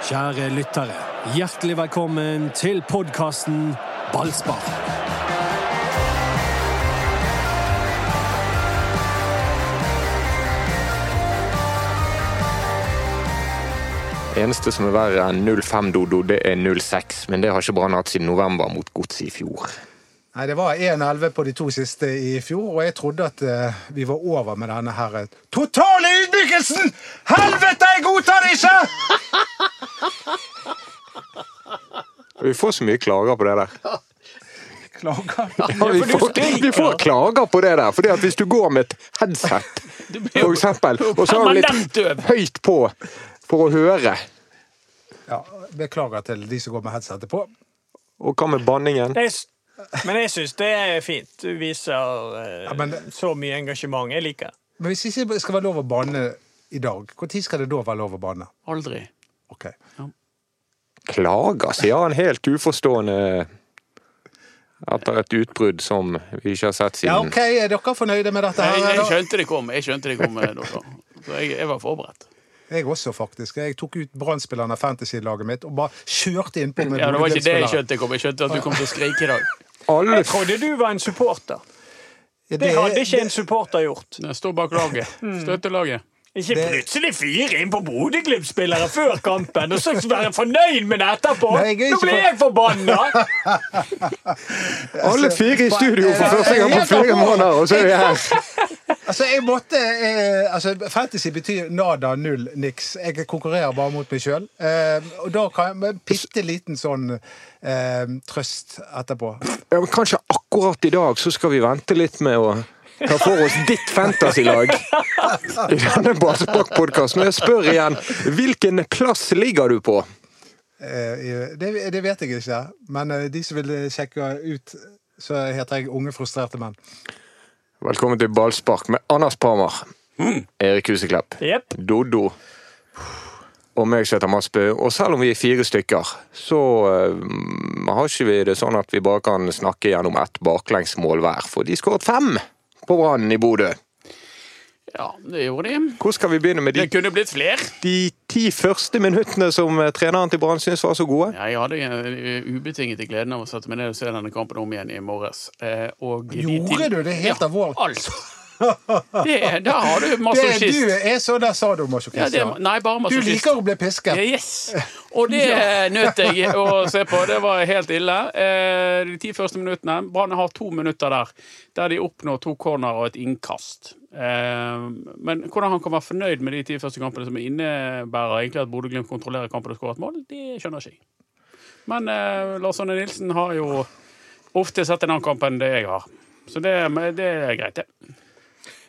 Kjære lyttere, hjertelig velkommen til podkasten Ballspar. Eneste som er verre enn 05-dodo, det er 06. Men det har ikke Brann hatt siden november mot Godset i fjor. Nei, Det var 1-11 på de to siste i fjor, og jeg trodde at uh, vi var over med denne her eh, totale ydmykelsen! Helvete, jeg godtar det ikke! Vi får så mye klager på det der. Klager. Ja, vi, får, vi får klager på det der, fordi at hvis du går med et headset, for eksempel, og så har du litt høyt på for å høre Ja, beklager til de som går med headsetet på. Og hva med banningen? Men jeg syns det er fint. Du viser eh, Ja, men- så mye engasjement. Jeg liker det. Men hvis ikke skal være lov å banne i dag, når skal det da være lov å banne? Aldri. Ok. Klager, sier han helt uforstående etter et utbrudd som vi ikke har sett siden. Ja, ok, Er dere fornøyde med dette? Her? jeg jeg skjønte det kom. Jeg skjønte det kom, noe. Så jeg, jeg var forberedt. Jeg også, faktisk. Jeg tok ut Brann-spilleren av fantasy-laget mitt og bare kjørte innpå med Ja, Det var ikke det jeg skjønte kom. Jeg skjønte at du kom til å skrike i dag. Alle Jeg trodde du var en supporter. Ja, Det hadde ikke det- en supporter gjort. Jeg står bak laget. Støttelaget. Ikke Det- plutselig fyre inn på Bodø-Glimt-spillere før kampen, og så være fornøyd med det etterpå! Nei, Nå blir jeg forbanna! Alle fire i studio for første gang på flere måneder, og så er vi her! Altså, jeg måtte eh, altså, Fantasy betyr nada, null, niks. Jeg konkurrerer bare mot meg sjøl. Eh, og da kan jeg med en bitte liten sånn eh, trøst etterpå. Ja, men kanskje akkurat i dag så skal vi vente litt med å ta få oss ditt fantasylag i denne Ballspark-podkasten. Men jeg spør igjen, hvilken plass ligger du på? Eh, det, det vet jeg ikke, men eh, de som vil sjekke ut, så heter jeg Unge frustrerte menn. Velkommen til Ballspark med Anders Parmar, Erik Huseklepp, yep. Doddo og meg som heter Mads Bø. Og selv om vi er fire stykker, så uh, har ikke vi det sånn at vi bare kan snakke gjennom ett baklengsmål hver. For de skåret fem på Brannen i Bodø. Ja, det gjorde de. Hvor skal vi begynne med de Det kunne blitt flere. de ti første minuttene som eh, treneren til Brann syntes var så gode? Ja, jeg hadde eh, ubetinget gleden av å sette meg ned og se denne kampen om igjen i morges. Eh, og de Gjorde til- du det helt ja, alvorlig? Altså. Det, der har du Det, masochist. du er så der sa du, Ja, det, nei, bare du liker å bli pisket. Yes! Og det nøt jeg å se på. Det var helt ille. Eh, De ti første minuttene Brann har to minutter der der de oppnår to corner og et innkast. Eh, Men hvordan han kan være fornøyd med de ti første kampene, som innebærer egentlig at Bodø-Glimt kontrollerer kampen og skårer et mål, det skjønner ikke jeg. Men eh, Lars Arne Nilsen har jo ofte sett en annen kamp enn det jeg har. Så det, det er greit, det.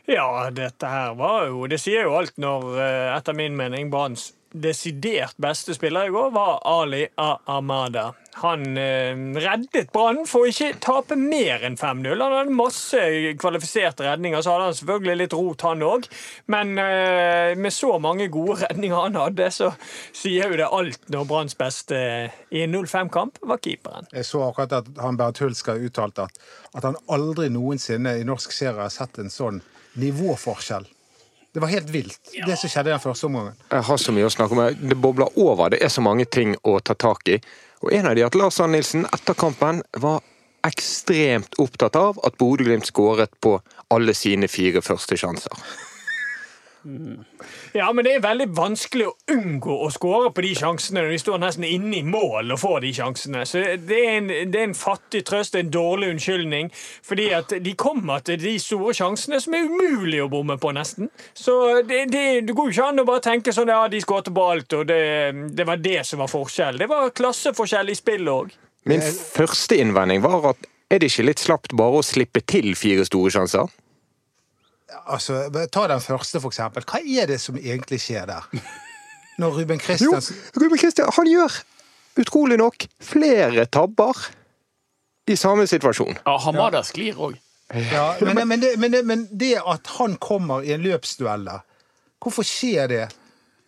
Ja, dette her var jo Det sier jo alt når, eh, etter min mening, Branns desidert beste spiller i går var Ali Ahmada. Han eh, reddet Brann for å ikke tape mer enn 5-0. Han hadde masse kvalifiserte redninger, så hadde han selvfølgelig litt rot, han òg. Men eh, med så mange gode redninger han hadde, så sier jo det alt når Branns beste i en 0-5-kamp var keeperen. Jeg så akkurat at han Bernt Hulsker uttalte at, at han aldri noensinne i norsk serie har sett en sånn nivåforskjell. Det var helt vilt, det som skjedde den første omgangen. Jeg har så mye å snakke om. Det bobler over. Det er så mange ting å ta tak i. Og en av de at Lars Arne Nilsen etter kampen var ekstremt opptatt av at Bodø-Glimt skåret på alle sine fire første sjanser. Ja, men det er veldig vanskelig å unngå å skåre på de sjansene når de står nesten inne i mål og får de sjansene. Så det er en, det er en fattig trøst, en dårlig unnskyldning. Fordi at de kommer til de store sjansene som er umulig å bomme på, nesten. Så det, det, det går jo ikke an å bare tenke sånn ja, de skåret på alt, og det, det var det som var forskjell. Det var klasseforskjell i spillet òg. Min første innvending var at er det ikke litt slapt bare å slippe til fire store sjanser? Altså, Ta den første, for eksempel. Hva er det som egentlig skjer der? Når Ruben Jo, Ruben Kristian han gjør utrolig nok flere tabber i samme situasjon. Ja, Hamada sklir òg. ja, men, men, det, men, men det at han kommer i en løpsduell der, hvorfor skjer det?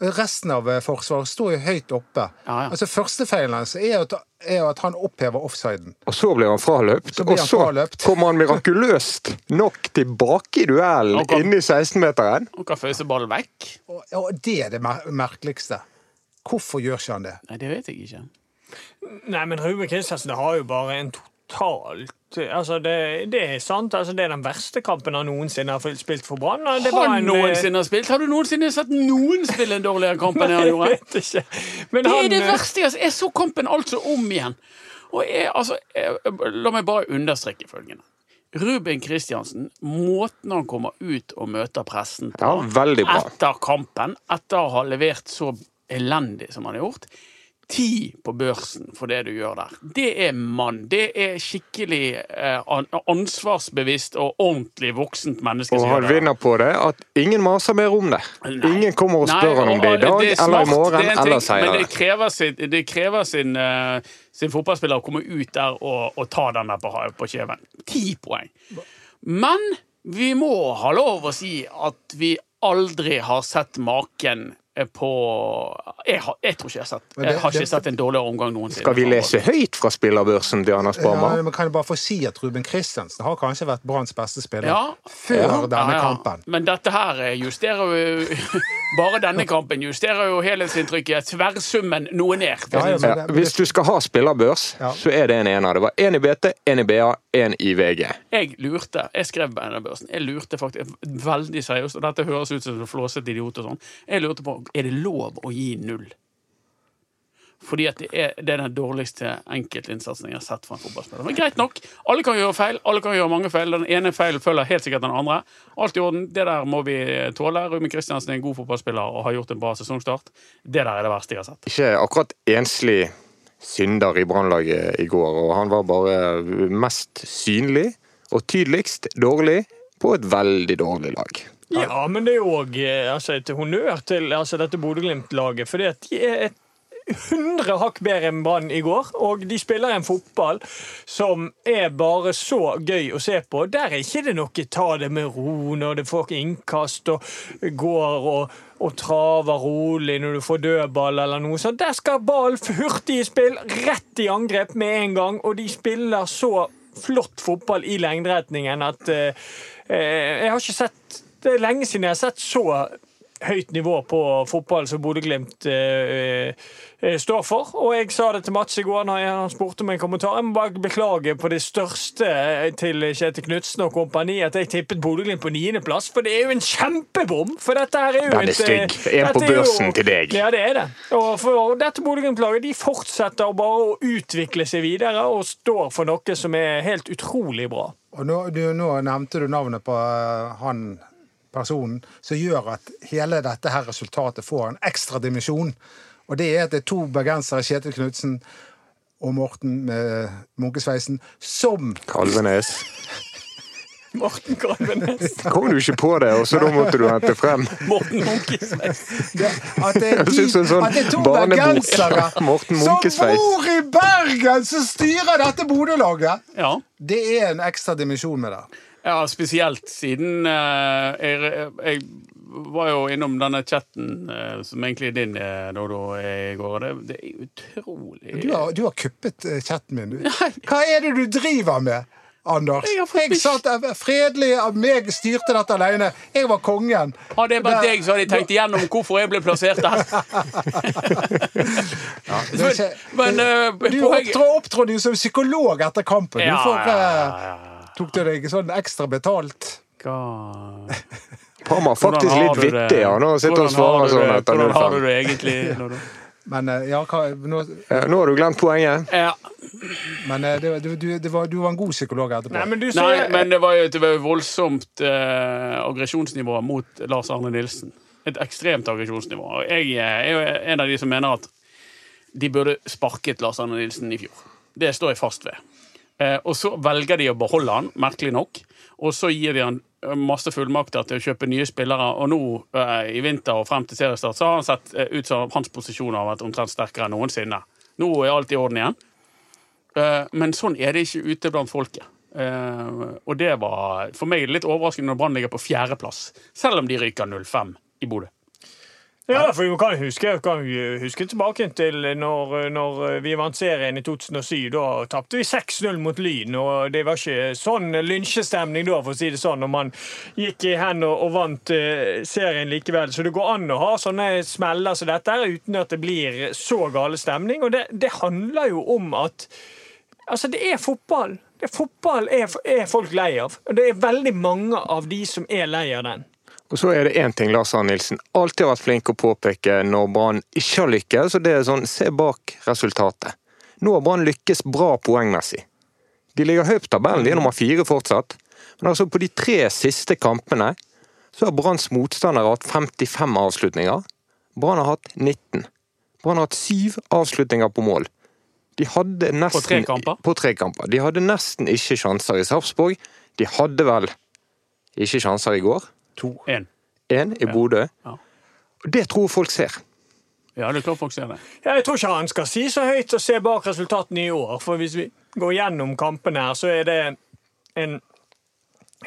Resten av eh, forsvaret står jo høyt oppe. Ja, ja. Altså Første feilen hans er jo at, er jo at han opphever offsiden. Og så blir han fraløpt, Så blir og så fraløpt. kommer han mirakuløst nok tilbake i duellen inni inne i 16-meteren. Og kan føyse ballen vekk. Og, og det er det mer merkeligste. Hvorfor gjør ikke han det? Nei, det vet jeg ikke. Nei, men Ruben Kristiansen har jo bare en totalt Altså, det, det er sant. Altså, det er den verste kampen han noensinne har spilt for Brann. han noensinne har spilt? Har du noensinne sett noen spille en dårligere kamp enn han Jeg gjorde? vet ikke. Men Det er han, det eh, verste. Altså. Jeg så kampen altså om igjen. Og jeg, altså, jeg, la meg bare understreke følgende. Ruben Kristiansen, måten han kommer ut og møter pressen på Ja, bra. etter kampen, etter å ha levert så elendig som han har gjort Ti på børsen for det du gjør der. Det er mann. Det er skikkelig eh, ansvarsbevisst og ordentlig voksent menneske Og han vinner på det at ingen maser mer om det. Nei. Ingen kommer og Nei, spør han om det i dag, det er eller i morgen, ting, eller senere. Men det krever sin, det krever sin, uh, sin fotballspiller å komme ut der og, og ta den der på, på kjeven. Ti poeng. Men vi må ha lov å si at vi aldri har sett maken på Jeg, har, jeg tror ikke jeg har sett det- Jeg har det- ikke sett en dårligere omgang noensinne. Skal vi lese høyt fra spillerbørsen til Anders Barmer? Ja, men kan jeg bare få si at Ruben Christiansen har kanskje vært Branns beste spiller Ja. før Ja, denne ja, ja. kampen. Men dette her justerer jo Bare denne kampen justerer jo helhetsinntrykket, tverrsummen, noe ned. det. Ja, hvis du skal ha spillerbørs, Ja. så er det en ener. Det var én i BT, én i BA, én i VG. Jeg lurte, jeg skrev på denne børsen, jeg lurte faktisk veldig seriøst, og dette høres ut som en flåsete idiot og sånn, jeg lurte på, er det lov å gi null? Fordi det er, det er den dårligste enkeltinnsatsen jeg har sett fra en fotballspiller. Men greit nok, alle kan gjøre feil, alle kan gjøre mange feil, den ene feilen følger helt sikkert den andre. Alt i orden, det der må vi tåle. Ruben Kristiansen er en god fotballspiller og har gjort en bra sesongstart. Det der er det verste jeg har sett. Ikke akkurat enslig synder i Brannlaget i går, og han var bare mest synlig og tydeligst dårlig på et veldig dårlig lag. Ja, men det er jo òg altså, et honnør til altså, dette Bodø-Glimt-laget. at de er et 100 hakk bedre enn Brann i går. Og de spiller en fotball som er bare så gøy å se på. Der er ikke det noe ta det med ro når det får innkast og går og, og traver rolig når du får dødball eller noe sånt. Der skal ball hurtig i spill, rett i angrep med en gang, og de spiller så flott fotball i lengderetningen at eh, eh, Jeg har ikke sett Det er lenge siden jeg har sett så høyt nivå på fotball som Bodø-Glimt eh, eh, står for. Og jeg sa det til Mats i går når han spurte om en kommentar. Jeg må bare beklage på det største eh, til Kjetil Knutsen og kompani at jeg tippet Bodø-Glimt på niendeplass, for det er jo en kjempebom! For dette her er jo Den er eh, stygg. En på børsen jo- til deg. Ja, det er det. Og for dette Bodø-Glimt-laget de fortsetter bare å utvikle seg videre og står for noe som er helt utrolig bra. Og nå, du, nå nevnte du navnet på eh, han personen som gjør at hele dette her resultatet får en ekstra dimensjon. Og det er at det er to bergensere, Kjetil Knutsen og Morten med munkesveisen, som Kalvenes. Morten Kalvenes. Kom du ikke på det, og så da måtte du hente frem Morten Munkesveis. at, det er de, sånn at det er to bergensere som bor i Bergen, som styrer dette Bodø-laget! Ja. Det er en ekstra dimensjon med det. Ja, spesielt siden uh, jeg, jeg var jo innom denne chatten uh, som egentlig er din, eh, Dodo, i går. Det, det er utrolig Du har, du har kuppet chatten min. Hva er det du driver med, Anders? Jeg Jeg satt fredelig, av meg styrte dette alene. Jeg var kongen. Hadde jeg vært bare deg, så hadde jeg tenkt igjennom hvorfor jeg ble plassert der. ja, er ikke- Men uh, Du opptrådte jo som psykolog etter kampen. Du Ja, uh, ja, ja, ja. Tok du deg sånn ekstra betalt? Hva Parma faktisk litt vittig, ja. Nå sitter han og svarer sånn etter Hvordan har du det egentlig? Men eh, ja, hva, nå, Ja, Nå har du glemt poenget. Ja. men eh, det, du, du, det var, du var en god psykolog etterpå. Nei, men du Nei, men det var jo et voldsomt eh, aggresjonsnivå mot Lars Arne Nilsen. Et ekstremt aggresjonsnivå. Og jeg eh, er jo en av de som mener at de burde sparket Lars Arne Nilsen i fjor. Det står jeg fast ved. Eh, og så velger de å beholde han, merkelig nok. Og så gir de han eh, masse fullmakter til å kjøpe nye spillere. Og nå eh, i vinter og frem til seriestart så har han sett ut som hans posisjon har vært omtrent sterkere enn noensinne. Nå er alt i orden igjen. Men sånn er det ikke ute blant folket. Og det var for meg litt overraskende når Brann ligger på fjerdeplass, selv om de ryker 0-5 i Bodø. Ja, for vi kan huske, kan huske tilbake til når, når vi vant serien i 2007. Da tapte vi 6-0 mot Lyn, og det var ikke sånn lynsjestemning da, for å si det sånn, når man gikk hen og, og vant eh, serien likevel. Så det går an å ha sånne smeller som dette uten at det blir så gale stemning. Og det, det handler jo om at Altså, det er fotball. Det er fotball er, er folk lei av. Og det er veldig mange av de som er lei av den. Og så er det én ting Lars Arne Nilsen alltid har vært flink å påpeke når Brann ikke har lykkes, og det er sånn se bak resultatet. Nå har Brann lykkes bra poengmessig. De ligger høyt på tabellen, de er nummer fire fortsatt. Men altså på de tre siste kampene så har Branns motstandere hatt 55 avslutninger. Brann har hatt 19. Brann har hatt syv avslutninger på mål. De hadde nesten, På tre kamper? På tre kamper. De hadde nesten ikke sjanser i Sarpsborg. De hadde vel ikke sjanser i går. To. Én. Én i Bodø. Ja. Og det tror folk ser. Ja, det er klart folk ser det. Ja, Jeg tror ikke han skal si så høyt og se bak resultatene i år. For hvis vi går gjennom kampene her, så er det en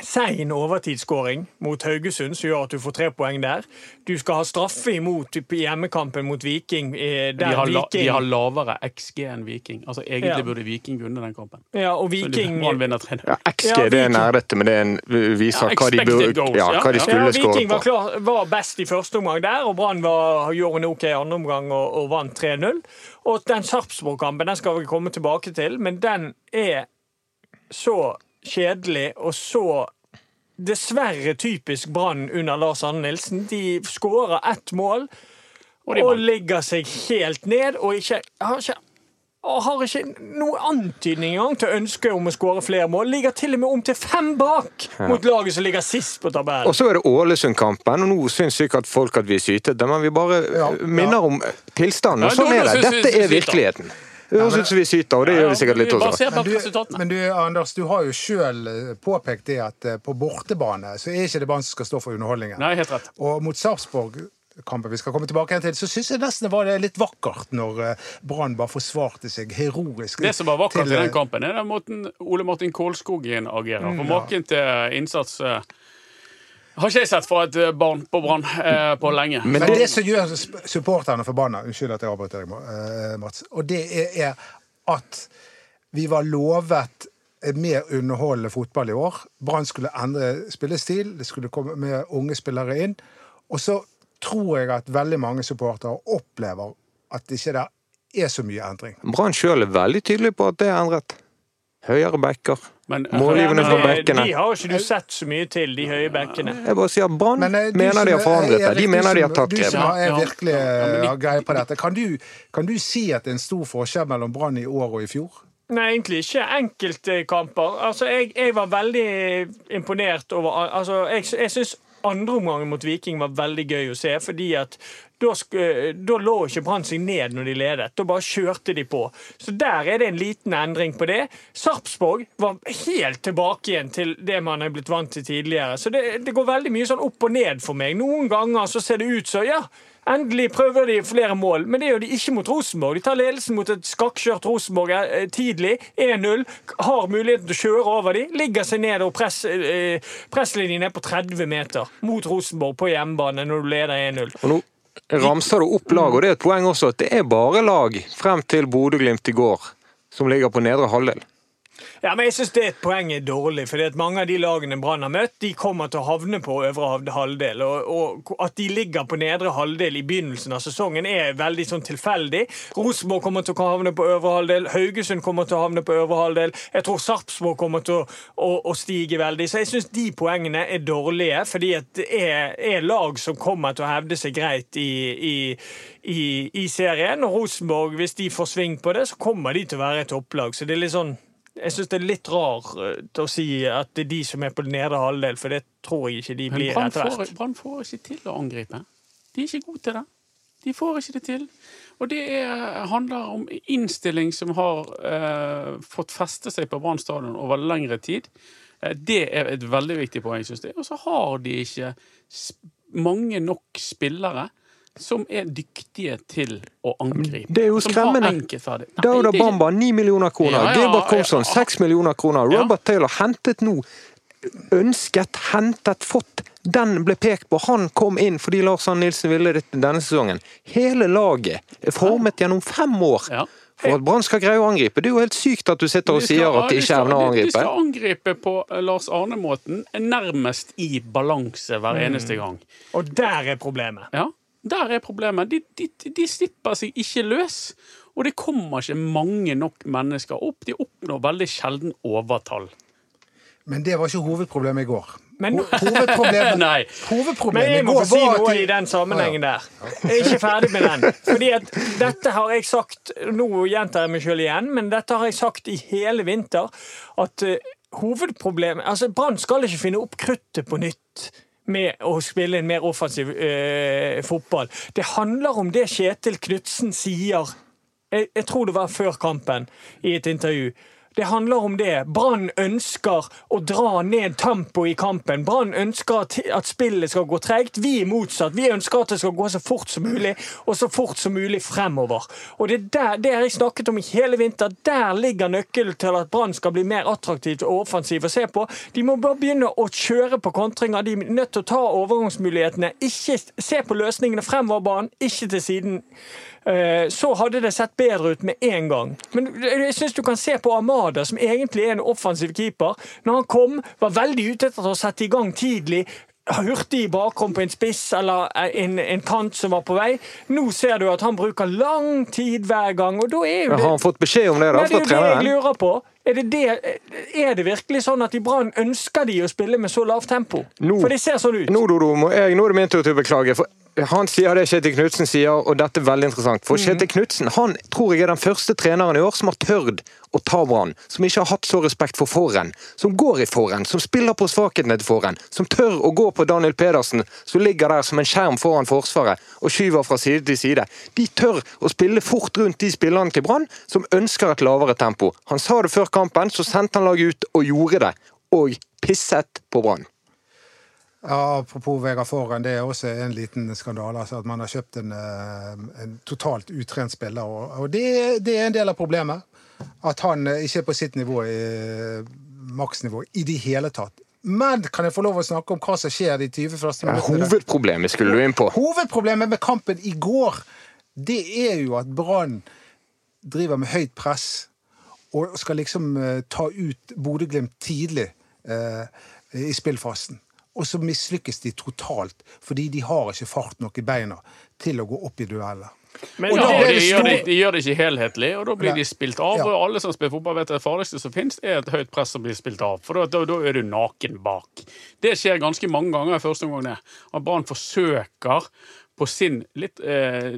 sein overtidsskåring mot Haugesund som gjør at du får tre poeng der. Du skal ha straffe imot hjemmekampen mot Viking. Der De har, la, Viking de har lavere XG enn Viking. Altså Egentlig Ja. burde Viking vunnet den kampen. ja, og Så de- Viking Brann vinner 3-0. Ja, XG Ja, det er nerdete, men det er en, viser Ja, hva, de burde, goals, ja, hva de skulle ja, på. Viking var, klar, var best i første omgang der, og Brann gjorde en OK andre omgang og, og vant 3-0. Og den Sarpsborg-kampen den skal vi komme tilbake til, men den er så kjedelig og så dessverre typisk Brann under Lars Arne Nilsen. De skårer ett mål Og og vant. legger seg helt ned og ikke har ikke og har ikke noen antydning engang til ønske om å skåre flere mål. Ligger til og med om til fem bak mot laget som ligger sist på tabellen. Og så er det Ålesund-kampen, og nå syns sikkert folk at vi er sytete, men vi bare Ja, minner minner om tilstanden. Sånn er det. Dette er virkeligheten. Høres ut som vi syter, og det gjør vi sikkert litt også. Men du, men du, Anders, du har jo sjøl påpekt det at eh, på bortebane så er ikke det Brann som skal stå for underholdningen. Nei, helt rett. Og mot Sarpsborg-kampen vi skal komme tilbake igjen til, så syns jeg nesten det var det litt vakkert når eh, Brann bare forsvarte seg heroisk. Det som var vakkert til, i eh, den kampen, er den måten Ole Martin Kålskogen agerer. For maken til innsats eh, har ikke jeg sett fra et eh, barn på Brann eh, på lenge. Men det- det som gjør supporterne forbanna Unnskyld at jeg avbryter deg, eh, Mats. Og det er, er at vi var lovet mer underholdende fotball i år. Brann skulle endre spillestil, det skulle komme mer unge spillere inn. Og så tror jeg at veldig mange supportere opplever at det ikke er så mye endring. Brann sjøl er veldig tydelig på at det er endret. Høyere backer. Men- Ja, Målgivende men fra bekkene. De har ikke du sett så mye til, de høye bekkene. Jeg bare sier Brann Men, eh, mener de har forandret det. De mener de har tatt tatt Du som er virkelig Ja, men har greie på dette. Kan du, kan du si at det er en stor forskjell mellom Brann i år og i fjor? Nei, egentlig ikke enkeltkamper. Altså, jeg, jeg var veldig imponert over altså, Jeg, jeg syns andreomgangen mot Viking var veldig gøy å se, fordi at da, da lå ikke Brann seg ned når de ledet. Da bare kjørte de på. Så der er det en liten endring på det. Sarpsborg var helt tilbake igjen til det man er blitt vant til tidligere. Så det, det går veldig mye sånn opp og ned for meg. Noen ganger så ser det ut som ja, Endelig prøver de flere mål, men det gjør de ikke mot Rosenborg. De tar ledelsen mot et skakkjørt Rosenborg eh, tidlig. 1-0. Har muligheten til å kjøre over de, Ligger seg ned og press, eh, presslinjen er på 30 meter mot Rosenborg på hjemmebane når du leder 1-0. Ramser du opp lag, og det er et poeng også at det er bare lag frem til Bodø-Glimt i går som ligger på nedre halvdel. Ja, men jeg synes det er et poeng er dårlig, fordi at mange av de lagene Brann har møtt, de kommer til å havne på øvre halvdel. Og, og at de ligger på nedre halvdel i begynnelsen av sesongen, er veldig sånn tilfeldig. Rosenborg kommer til å havne på øvre halvdel, Haugesund kommer til å havne på øvre halvdel. Jeg tror Sarpsborg kommer til å, å, å stige veldig. Så jeg syns de poengene er dårlige, fordi at det er, er lag som kommer til å hevde seg greit i, i, i, i serien. Og Rosenborg, hvis de får sving på det, så kommer de til å være et topplag. Så det er litt sånn jeg syns det er litt rar eh, å si at det er de som er på nedre halvdel, for det tror jeg ikke de Men blir etter hvert. Brann får ikke til å angripe. De er ikke gode til det. De får ikke det til. Og det er, handler om innstilling som har eh, fått feste seg på Brann stadion over lengre tid. Eh, det er et veldig viktig poeng, synes jeg. Og så har de ikke mange nok spillere som er dyktige til å angripe. Det er jo skremmende. Dauda Bamba 9 millioner kroner. Ja, ja, Gilbert Komson ja. 6 millioner kroner. Ja. Robert Taylor hentet nå ønsket, hentet, fått Den ble pekt på. Han kom inn fordi Lars Arne Nilsen ville det denne sesongen. Hele laget er formet gjennom fem år. Ja. For at Brann skal greie å angripe. Det er jo helt sykt at du sitter og skal- sier at de ikke evner å angripe. De skal angripe på eh, Lars Arne-måten, nærmest i balanse hver Mm. eneste gang. Og der er problemet. Ja, der er problemet. De, de, de slipper seg ikke løs. Og det kommer ikke mange nok mennesker opp. De oppnår veldig sjelden overtall. Men det var ikke hovedproblemet i går. Men- Ho- hovedproblemet, Nei. Men hovedproblemet jeg i må går få si noe at i den sammenhengen der. Jeg er ikke ferdig med den. Fordi at dette har jeg sagt Nå gjentar jeg meg sjøl igjen, men dette har jeg sagt i hele vinter. At eh, hovedproblemet Altså, Brann skal ikke finne opp kruttet på nytt. Med å spille en mer offensiv eh, fotball. Det handler om det Kjetil Knutsen sier jeg, jeg tror det var før kampen, i et intervju. Det handler om det. Brann ønsker å dra ned tempoet i kampen. Brann ønsker at, spillet skal gå tregt. Vi er motsatt. Vi ønsker at det skal gå så fort som mulig, og så fort som mulig fremover. Og Det, er det jeg snakket om i hele vinter. Der ligger nøkkelen til at Brann skal bli mer attraktivt og offensiv å se på. De må bare begynne å kjøre på kontringer. De er nødt til å ta overgangsmulighetene. Ikke se på løsningene fremover banen, ikke til siden. Eh, så hadde det sett bedre ut med en gang. Men jeg synes du kan se på Amada, som egentlig er en offensiv keeper. Når han kom, var veldig ute etter å sette i gang tidlig. Hurtig i bakrom på en spiss eller en, en kant som var på vei. Nå ser du at han bruker lang tid hver gang, og da er jo det Har han fått beskjed om det da Nei, det er jo det jeg lurer på. Er det, det, er det virkelig sånn at i Brann ønsker de å spille med så lavt tempo? Nå- For det ser sånn ut. Nå, Dodo, må jeg, nå er det min tur til å beklage. For han sier det Kjetil Knutsen sier, og dette er veldig interessant. Mm. For Kjetil Knutsen han tror jeg er den første treneren i år som har tørt å ta Brann. Som ikke har hatt så respekt for forhen. Som går i forhen, som spiller på svakhetene til forhen. Som tør å gå på Daniel Pedersen, som ligger der som en skjerm foran Forsvaret og skyver fra side til side. De tør å spille fort rundt de spillerne til Brann som ønsker et lavere tempo. Han sa det før kampen, så sendte han laget ut og gjorde det. Og pisset på Brann. Ja, apropos Vegard Forhen, det er også en liten skandale. Altså at man har kjøpt en, eh, en totalt utrent spiller. Og, og det, det er en del av problemet. At han eh, ikke er på sitt nivå, i, maksnivå, i det hele tatt. Men kan jeg få lov å snakke om hva som skjer de 20 første Ja, minuttene? hovedproblemet skulle du inn på. Hovedproblemet med kampen i går, det er jo at Brann driver med høyt press og skal liksom eh, ta ut Bodø-Glimt tidlig eh, i spillfasen. Og så mislykkes de totalt, fordi de har ikke fart nok i beina til å gå opp i dueller. Men Ja, de, stor... gjør det, de gjør det ikke helhetlig, og da blir Nei. de spilt av. Ja. Og alle som spiller fotball, vet at det farligste som finnes, er et høyt press som blir spilt av. For da, da, da er du naken bak. Det skjer ganske mange ganger i første omgang. At Brann forsøker på sin litt eh,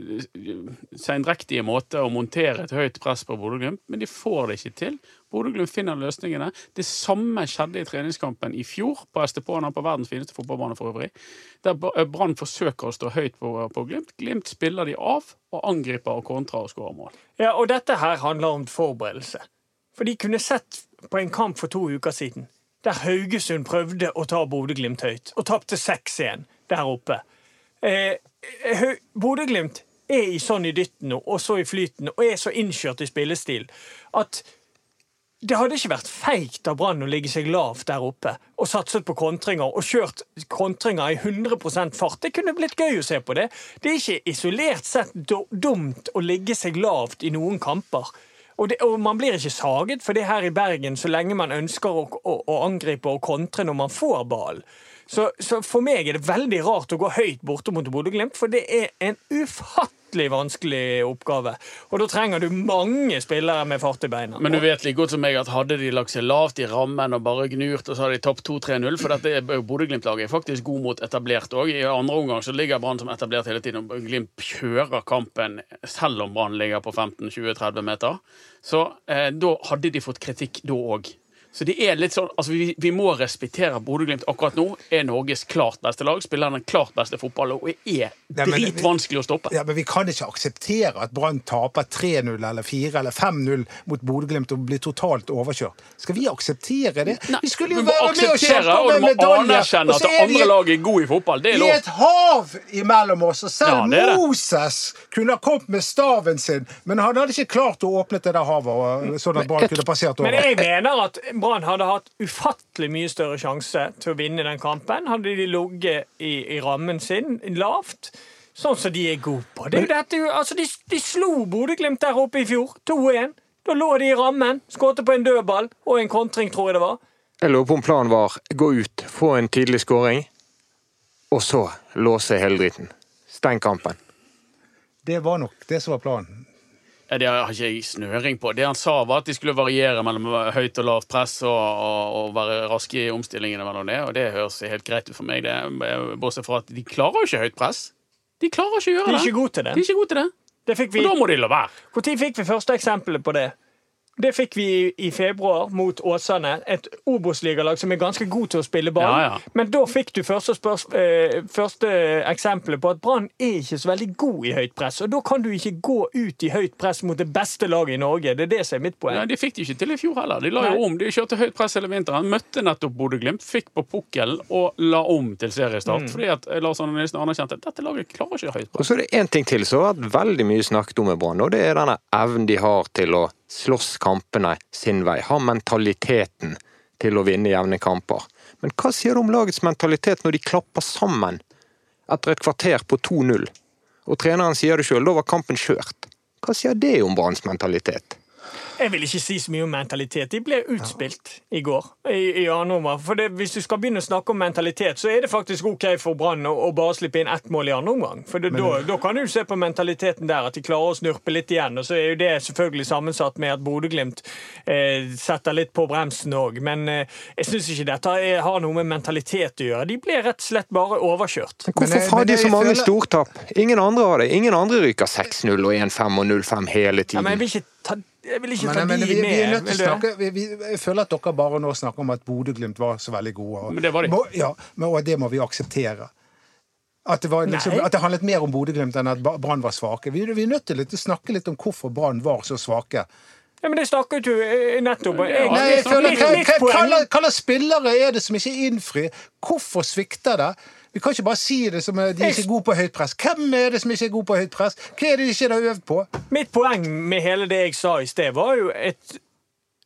seindrektige måte å montere et høyt press på Bodø-Glimt, men de får det ikke til. Bodø-Glimt finner løsningene. Det samme skjedde i treningskampen i fjor på Estepona, på verdens fineste fotballbane for øvrig. Der Bra- Brann forsøker å stå høyt på, på Glimt. Glimt spiller de av og angriper og kontrer og skårer mål. Ja, og dette her handler om forberedelse. For de kunne sett på en kamp for to uker siden, der Haugesund prøvde å ta Bodø-Glimt høyt, og tapte 6-1 der oppe. Eh, Bodø-Glimt er i sånn i dytten nå, og så i flyten, og er så innkjørt i spillestil at det hadde ikke vært feigt av Brann å ligge seg lavt der oppe og satset på kontringer og kjørt kontringer i 100% fart. Det kunne blitt gøy å se på det. Det er ikke isolert sett dumt å ligge seg lavt i noen kamper. Og, det, og man blir ikke saget for det her i Bergen så lenge man ønsker å, å, å angripe og kontre når man får ballen. Så, så for meg er det veldig rart å gå høyt borte mot Bodø-Glimt, for det er en ufattelig vanskelig oppgave. Og da trenger du mange spillere med fart i beina. Men du vet like godt som meg at hadde de lagt seg lavt i rammen og bare gnurt, og så hadde de tapt 2-3-0, for dette Bodø-Glimt-laget er faktisk god mot etablert òg. I andre omgang så ligger Brann som etablert hele tiden, og Glimt kjører kampen selv om Brann ligger på 15-20-30 meter. Så eh, da hadde de fått kritikk da òg. Så det er litt sånn, altså vi, vi må respektere Bodø-Glimt akkurat nå. Er Norges klart beste lag, spiller den klart beste fotballen og er dritvanskelig å stoppe. Ja, men Vi kan ikke akseptere at Brann taper 3-0 eller 4 eller 5-0 mot Bodø-Glimt og blir totalt overkjørt. Skal vi akseptere det? Nei, vi skulle jo være med og kjempe med om du en må medalje! anerkjenne og at så det er vi andre laget er god i fotball. Det er i lov. et hav imellom oss, og selv Ja, det er det. Moses kunne ha kommet med staven sin, men han hadde ikke klart å åpne det der havet, sånn at Brann kunne passert over. Men jeg mener at Brann hadde hatt ufattelig mye større sjanse til å vinne den kampen. Hadde de ligget i, i rammen sin lavt, sånn som de er gode på. Det er jo dette, altså, de, de slo Bodø-Glimt der oppe i fjor, 2-1. Da lå de i rammen, skåret på en dødball og en kontring, tror jeg det var. Jeg lurer på om planen var gå ut, få en tidlig skåring, og så låse hele dritten. Steng kampen. Det var nok det som var planen. Det har ikke jeg snøring på. Det han sa, var at de skulle variere mellom høyt og lavt press og, og, og være raske i omstillingene mellom det, og det høres helt greit ut for meg. Det, bortsett fra at de klarer jo ikke høyt press. De klarer ikke å gjøre De det. er ikke gode til det. De er ikke gode til det. Det fikk vi. Og da må de la være. Når fikk vi første eksempelet på det? Det fikk vi i, februar mot Åsane, et Obos-ligalag som er ganske god til å spille ball. Ja, ja. Men da fikk du første, spørs, eh, første eksempelet på at Brann er ikke så veldig god i høyt press. Og da kan du ikke gå ut i høyt press mot det beste laget i Norge. Det er det som er mitt poeng. Ja, de fikk det ikke til i fjor heller. De la Nei. jo om. De kjørte høyt press hele vinteren. Møtte nettopp Bodø-Glimt, fikk på pukkelen og la om til seriestart. Mm. Fordi at Lars Arne Nilsen anerkjente at dette laget klarer ikke høyt press. Og så er det én ting til som har vært veldig mye snakket om med Brann, og det er denne evnen de har til å slåss kampene sin vei. Har mentaliteten til å vinne jevne kamper. Men hva sier du om lagets mentalitet når de klapper sammen etter et kvarter på 2-0? Og treneren sier det sjøl, da var kampen kjørt. Hva sier det om Branns mentalitet? Jeg vil ikke si så mye om mentalitet. De ble utspilt i går. i, i andre omgang. For det, Hvis du skal begynne å snakke om mentalitet, så er det faktisk OK for Brann å, å bare slippe inn ett mål i andre omgang. For det, da, da kan du se på mentaliteten der, at de klarer å snurpe litt igjen. Og så er jo det selvfølgelig sammensatt med at Bodø-Glimt eh, setter litt på bremsen òg. Men eh, jeg syns ikke dette er, har noe med mentalitet å gjøre. De ble rett og slett bare overkjørt. Men hvorfor har de så mange føler- stortap? Ingen andre har det. Ingen andre ryker 6-0 og 1-5 og 0-5 hele Ja, men jeg vil ikke ta, jeg vil ikke ta Men, men de vi, vi er nødt til å snakke vi, vi, Jeg føler at dere bare nå snakker om at Bodø-Glimt var så veldig gode. Og, Men det var de. Må, ja, men, og det må vi akseptere. At det, var liksom, at det handlet mer om Bodø-Glimt enn at Brann var svake. Vi, vi er nødt til å snakke litt om hvorfor Brann var så svake. Ja, men det snakket du eh, nettopp om. Hva slags spillere er det som ikke innfrir? Hvorfor svikter det? Vi kan ikke bare si det som de er ikke er gode på høyt press. Hvem er det som ikke er god på høyt press? Hva er det de ikke har øvd på? Mitt poeng med hele det jeg sa i sted, var jo et,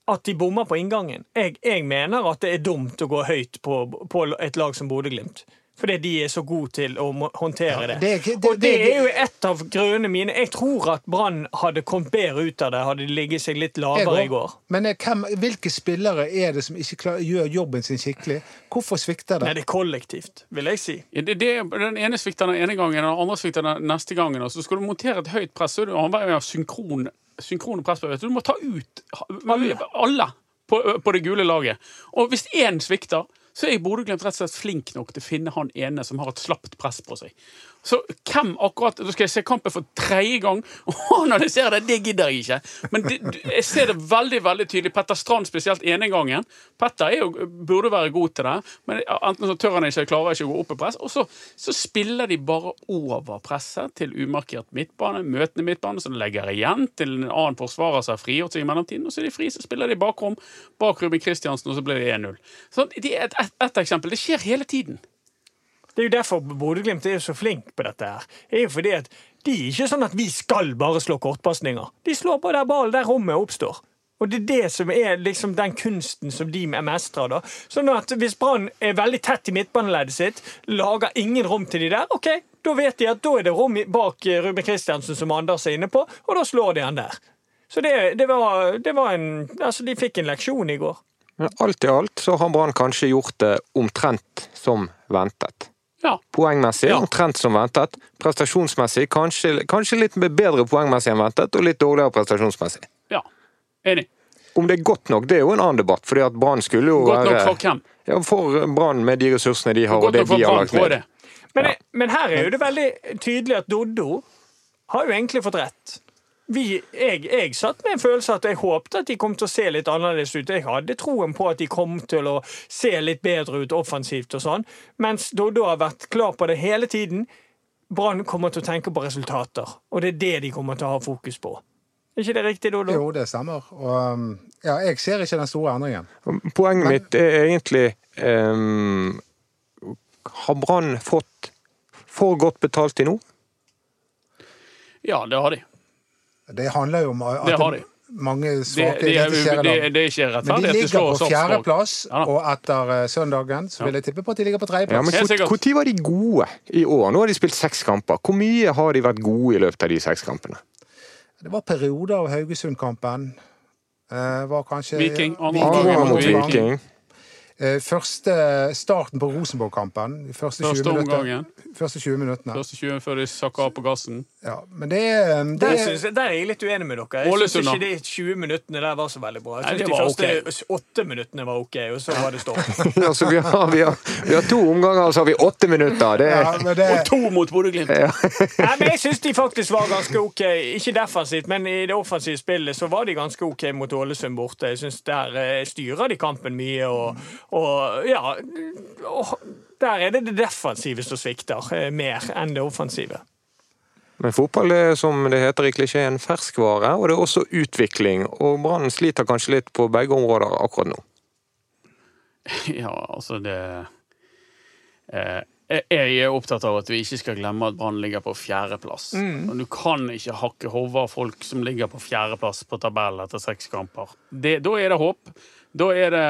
at de bommer på inngangen. Jeg, jeg mener at det er dumt å gå høyt på, på et lag som Bodø-Glimt. Fordi de er så gode til å håndtere det. det er det- Og det det- er jo et av grunnene mine. Jeg tror at Brann hadde kommet bedre ut av det hadde de ligget seg litt lavere i går. Men eh, hvem, hvilke spillere er det som ikke klar, gjør jobben sin skikkelig? Hvorfor svikter det? Nei, det er kollektivt, vil jeg si. Ja, det, det, den ene svikter den ene gangen, den andre svikter den neste gangen. Og så skal du montere et høyt press, så er det avhengig av synkron, synkrone pressbevegelser. Du må ta ut alle på, på det gule laget. Og hvis én svikter, så er Bodø-Glimt rett og slett flink nok til å finne han ene som har et slapt press på seg. Så hvem akkurat Da skal jeg se kampen for tredje gang og analysere det. Det gidder jeg ikke. Men det, jeg ser det veldig veldig tydelig. Petter Strand spesielt ene gangen. Petter er jo, burde være god til det, men enten så tør han ikke, klarer ikke å gå opp i press. Og så, så spiller de bare over presset til umarkert midtbane, møtende midtbane, som legger igjen til en annen forsvarer som har frigjort seg i mellomtiden. Og så er de fri, så spiller de bakrom bak Ruben Kristiansen, og så blir det 1-0. Så det er et, et, et eksempel. Det skjer hele tiden. Det er jo derfor Bodø-Glimt er så flink på dette. her. Det er jo fordi at De er ikke sånn at vi skal bare slå kortpasninger. De slår på der ballen der rommet oppstår. Og det er det som er liksom den kunsten som de mestrer. da. Sånn at Hvis Brann er veldig tett i midtbaneleddet sitt, lager ingen rom til de der, ok, da vet de at da er det rom bak eh, Ruben Kristiansen, som Anders er inne på, og da slår de han der. Så det, det, var, det var en Altså, de fikk en leksjon i går. Men alt i alt så har Brann kanskje gjort det omtrent som ventet. Ja. Poengmessig Ja. omtrent som ventet. Prestasjonsmessig kanskje, kanskje litt bedre poengmessig enn ventet, og litt dårligere prestasjonsmessig. ja. Enig. Om det er godt nok, det er jo en annen debatt, fordi at Brann skulle jo Godt nok være for hvem? Ja, For Brann med de ressursene de har, og det nok de har lagt ned. Men, Ja. men her er jo det veldig tydelig at Doddo har jo egentlig fått rett. Vi, jeg, jeg satt med en følelse at jeg håpte at de kom til å se litt annerledes ut. Jeg hadde troen på at de kom til å se litt bedre ut offensivt og sånn, mens Doddo har vært klar på det hele tiden. Brann kommer til å tenke på resultater, og det er det de kommer til å ha fokus på. Er ikke det riktig, Doddo? Jo, det stemmer. Og um, ja, jeg ser ikke den store endringen. Poenget mitt er egentlig um, Har Brann fått for godt betalt til nå? Ja, det har de. Det handler jo om at Det har de. mange Det, svake det, er, det, det er ikke Men de rettferdig at det ligger på fjerdeplass, Ja og etter eh, søndagen så vil jeg tippe på at de ligger på tredjeplass. Ja. Når var de gode i år? Nå har de spilt seks kamper. Hvor mye har de vært gode i løpet av de seks kampene? Det var perioder av Haugesund-kampen. Eh, var kanskje Viking, andre Andre Viking. mot Viking. Eh, første starten på Rosenborg-kampen. Første, første 20 minutter. omgangen. Første 20 minuttene. Første 20 før de sakker av på gassen. Ja, men det det Der, er synes der er jeg litt uenig med dere. Jeg syns ikke de 20 minuttene der var så veldig bra. Jeg synes syns de første åtte minuttene var OK, og så var det stopp. Altså, vi, har, vi, har, vi har to omganger, og så har vi åtte minutter. Det ja, er men det, Og to mot Bodø-Glimt! Nei, men Jeg syns de faktisk var ganske OK. Ikke defensivt, men i det offensive spillet så var de ganske OK mot Ålesund borte. Jeg synes Der eh, styrer de kampen mye, og, og ja og, Der er det det defensive som svikter eh, mer enn det offensive. Men fotball er som det heter i klisjeen ferskvare, og det er også utvikling. Og Brann sliter kanskje litt på begge områder akkurat nå. Ja, altså det eh, Jeg er opptatt av at vi ikke skal glemme at Brann ligger på fjerdeplass. Og Du kan ikke hakke hodet av folk som ligger på fjerdeplass på tabellen etter seks kamper. Det, da er det håp. Da er det,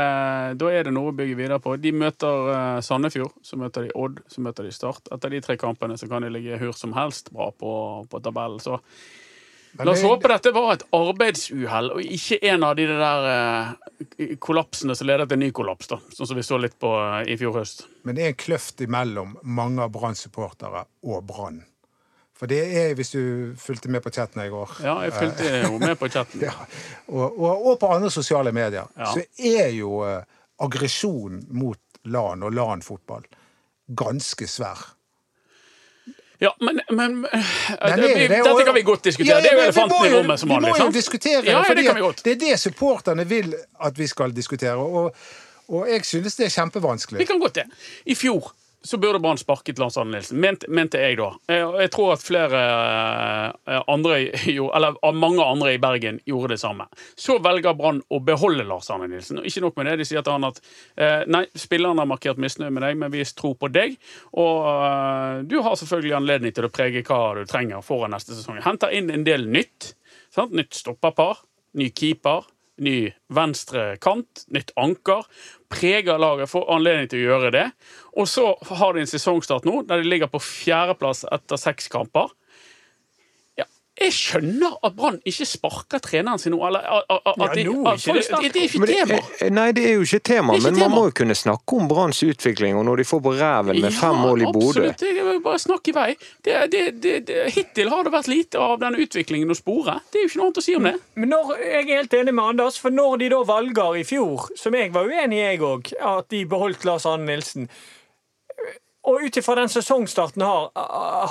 da er det noe å bygge videre på. De møter eh, Sandefjord, så møter de Odd, så møter de Start. Etter de tre kampene så kan de ligge hvor som helst bra på, på tabellen. Så men La oss det- håpe dette var et arbeidsuhell, og ikke en av de der eh, kollapsene som leder til ny kollaps, da. Sånn som vi så litt på eh, i fjor høst. Men det er en kløft imellom mange av Brann-supportere og Brann. For det er, hvis du fulgte med på chatten i går Ja, jeg fulgte jo med på chatten. ja, og, og, og på andre sosiale medier, Ja. så er jo uh, aggresjonen mot LAN og LAN-fotball ganske svær. Ja, men, men det, det, det, og- Dette kan vi godt diskutere. Ja, det er jo elefanten i rommet som Vi må jo sant? diskutere Ja, det, fordi det kan vi godt. det er det supporterne vil at vi skal diskutere. Og, og jeg synes det er kjempevanskelig. Vi kan godt det. I fjor så burde Brann sparket Lars Arne Nilsen, mente, mente jeg da. Eh, Jeg tror at flere eh, andre, eller mange andre i Bergen gjorde det samme. Så velger Brann å beholde Lars Arne Nilsen. Og ikke nok med det, de sier til han at eh, nei, spillerne har markert misnøye med deg, men vi tror på deg. Og du har selvfølgelig anledning til å prege hva du trenger foran neste sesong. Henter inn en del nytt. Sant? Nytt stopperpar, ny keeper, ny venstre kant, nytt anker. Preger laget, får anledning til å gjøre det. Og så har de en sesongstart nå der de ligger på fjerdeplass etter seks kamper. Ja, jeg skjønner at Brann ikke sparker treneren sin nå. Eller, at, at, at, Ja, de- nå ikke det det, det er ikke det, tema. nei, det er jo ikke tema, men man må jo kunne snakke om Branns utvikling, og når de får på ræven med fem mål i Bodø absolutt. Bare snakk i vei. Det, det, det, det, hittil har det vært lite av den utviklingen å spore. Det er jo ikke noe annet å si om det. Men når, jeg er helt enig med Anders, for når de da valger i fjor, som jeg var uenig i, jeg òg, at de beholdt Lars Anne Nilsen og ut ifra den sesongstarten har,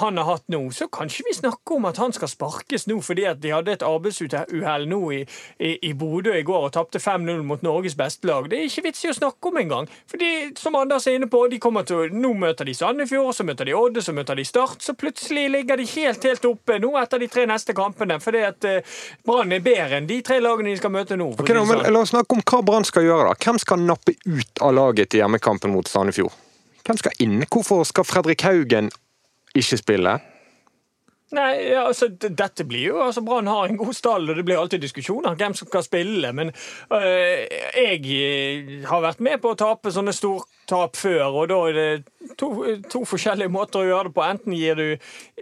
han har hatt nå, så kan ikke vi snakke om at han skal sparkes nå fordi at de hadde et arbeidsuhell nå i, i, i Bodø i går og tapte 5-0 mot Norges beste lag. Det er ikke vits i å snakke om engang. Fordi, som Anders er inne på, de kommer til, nå møter de Sandefjord, så møter de Odde, så møter de Start. Så plutselig ligger de helt, helt oppe nå etter de tre neste kampene. Fordi at eh, Brann er bedre enn de tre lagene de skal møte nå. Okay, å Ok, si da, det men. La oss snakke om hva Brann skal gjøre. da. Hvem skal nappe ut av laget til hjemmekampen mot Sandefjord? Hvem skal inn? Hvorfor skal Fredrik Haugen ikke spille? Nei, altså, dette blir jo, altså Brann har en god stall, og det blir alltid diskusjoner hvem som skal spille. Men øh, jeg har vært med på å tape sånne stortap før, og da er det to, to forskjellige måter å gjøre det på. Enten gir du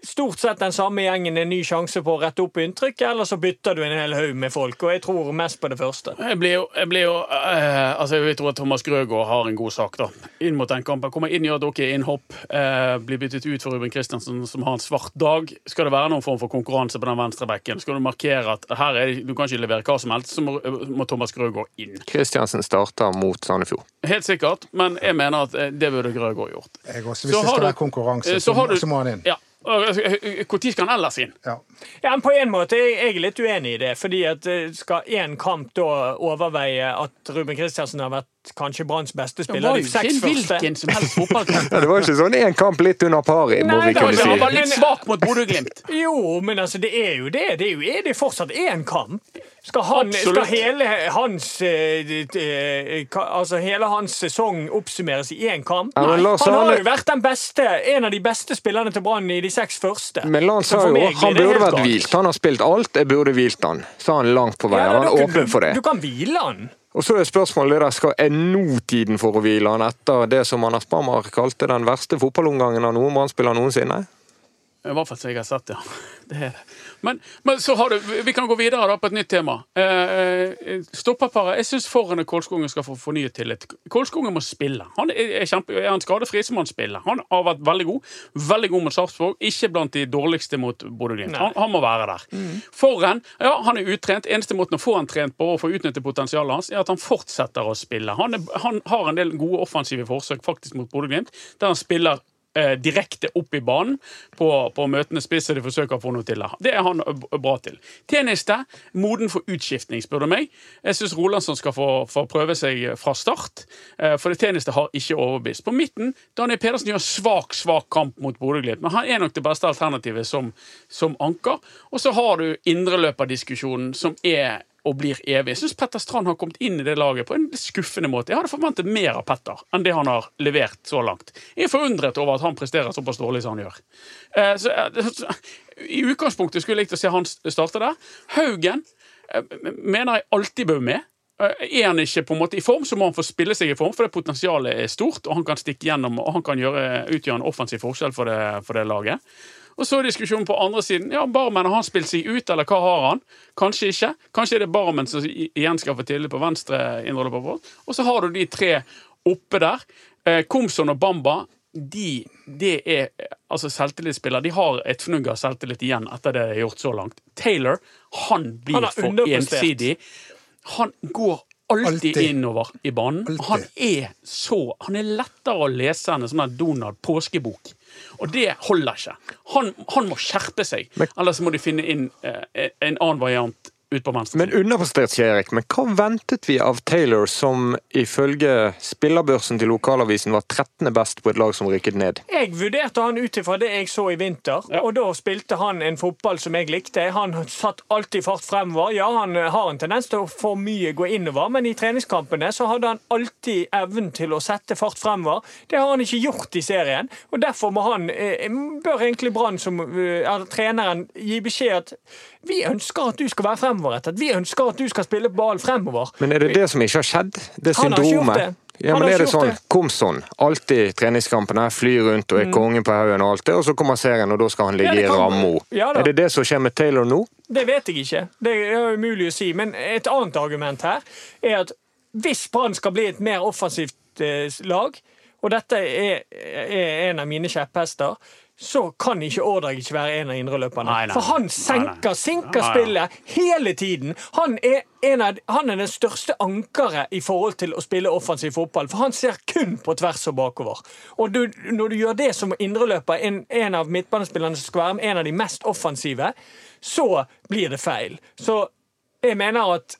stort sett den samme gjengen en ny sjanse på å rette opp inntrykk, eller så bytter du en hel haug med folk. Og jeg tror mest på det første. Jeg blir jo, jeg blir jo eh, Altså, jeg tror at Thomas Grøgaard har en god sak, da. Inn mot den kampen. Kommer inn, gjør dere innhopp. Eh, blir byttet ut for Ruben Kristiansen, som har en svart dag. Skal det være noen form for konkurranse på den venstre bekken, skal du markere at her er, det- du kan ikke levere hva som helst, så må, må Thomas Grøgaard inn. Kristiansen starter mot Sandefjord. Helt sikkert, men jeg mener at eh, det burde Grøgaard gjort. Jeg også, Så hvis det har skal du- være konkurranse, eh, så, så du- så må han inn. Ja. Når skal han ellers inn? Ja. Ja, men På en måte er jeg er litt uenig i det. fordi at eh, Skal én kamp da overveie at Ruben Kristiansen har vært kanskje Branns beste Det spiller var de jo ikke seks første? hvilken som helst fotballkamp. Ja, det var jo ikke sånn én kamp litt under pari, må Nei, vi kunne si. Han var litt svak mot Bodø-Glimt. Jo, men altså, det er jo det. Det er jo er det fortsatt én kamp. Skal, han, skal hele hans eh, eh, ka- Altså hele hans sesong oppsummeres i én kamp? Ja, Nei, han har jo vært den beste, en av de beste spillerne til Brann i de seks første. Men Lan sa jo han burde vært hvilt. Han har spilt alt, jeg burde hvilt han. Sa han langt på vei. Ja, Han er åpen for det. Du kan hvile han. Og så er spørsmålet der, skal er nå tiden for å hvile han etter det som Anders Bammer kalte den verste fotballomgangen av noen Brann-spiller noensinne? I hvert fall som jeg har sett, ja. Det er det. Men, men så har du, vi kan gå videre da på et nytt tema. Eh, Stoppaparet. Jeg syns Forhen og Kolskogen skal få fornyet tillit. Kolskogen må spille. Han er, kjempe, er han skadefri, så må han spille. Han har vært veldig god. Veldig god mot Sarpsborg. Ikke blant de dårligste mot Bodø-Glimt. Han, han må være der. Forhen ja, han er utrent. Eneste måten å få han trent på og få utnyttet potensialet hans, er at han fortsetter å spille. Han, er, han har en del gode offensive forsøk faktisk mot Bodø-Glimt, der han spiller eh, direkte opp i banen på, på møtene spiss, de forsøker å få noe til det. Det er han bra til. Tjeneste, moden for utskiftning, spør du meg. Jeg syns Rolandsson skal få, få prøve seg fra start, eh, for det tjeneste har ikke overbevist. På midten, Daniel Pedersen gjør svak, svak kamp mot Bodø-Glimt, men han er nok det beste alternativet som, som anker. Og så har du indreløperdiskusjonen, som er og blir evig. Jeg syns Petter Strand har kommet inn i det laget på en skuffende måte. Jeg hadde forventet mer av Petter enn det han har levert så langt. Jeg er forundret over at han presterer såpass dårlig som han gjør. Eh, Så, eh, I utgangspunktet skulle jeg likt å se han starte der. Haugen eh, mener jeg alltid bør med. Er han ikke på en måte i form, så må han få spille seg i form, for det potensialet er stort, og han kan stikke gjennom og han kan gjøre, utgjøre en offensiv forskjell for det, for det laget. Og så er diskusjonen på andre siden. Ja, Barmen, har han spilt seg ut, eller hva har han? Kanskje ikke. Kanskje er det Barmen som igjen skal få tillit på venstre indreløper. Og så har du de tre oppe der. Eh, Komson og Bamba. De, de er altså selvtillitsspillere. De har et fnugg av selvtillit igjen etter det de har gjort så langt. Taylor, han blir Han for ensidig. Han går alltid, Alltid. innover i banen. Altid. Han er så Han er lettere å lese enn en sånn Donald påskebok. Og det holder ikke. Han, han må skjerpe seg, ellers må de finne inn eh, en annen variant ut på venstre. Men sier Erik. Men hva ventet vi av Taylor, som ifølge spillerbørsen til lokalavisen var 13. best på et lag som rykket ned? Jeg vurderte han ut ifra det jeg så i vinter, og da spilte han en fotball som jeg likte. Han satt alltid fart fremover. Ja, han har en tendens til å for mye gå innover, men i treningskampene så hadde han alltid evnen til å sette fart fremover. Det har han ikke gjort i serien, og derfor må han, eh, bør egentlig Brann som er treneren gi beskjed at vi ønsker at du skal være fremoverrettet. Vi ønsker at du skal spille ball fremover. Men er det det som ikke har skjedd? Det gjort syndromet? Ja, men er det sånn kom sånn, Mm. Komson, alltid treningskampene, flyr rundt og er kongen på haugen og alt det, og så kommer serien, og da skal han ligge Ja, i rammo. Ja er det det som skjer med Taylor nå? Det vet jeg ikke. Det er umulig å si. Men et annet argument her er at hvis Brann skal bli et mer offensivt eh, lag, og dette er, er en av mine kjepphester, så kan ikke Ordag ikke være en av indreløperne. For han senker, sinker spillet hele tiden. Han er, en av, han er den største ankeret i forhold til å spille offensiv fotball, for han ser kun på tvers og bakover. Og du, når du gjør det som indreløper, en, en av midtbanespillerne som skal være en av de mest offensive, så blir det feil. Så jeg mener at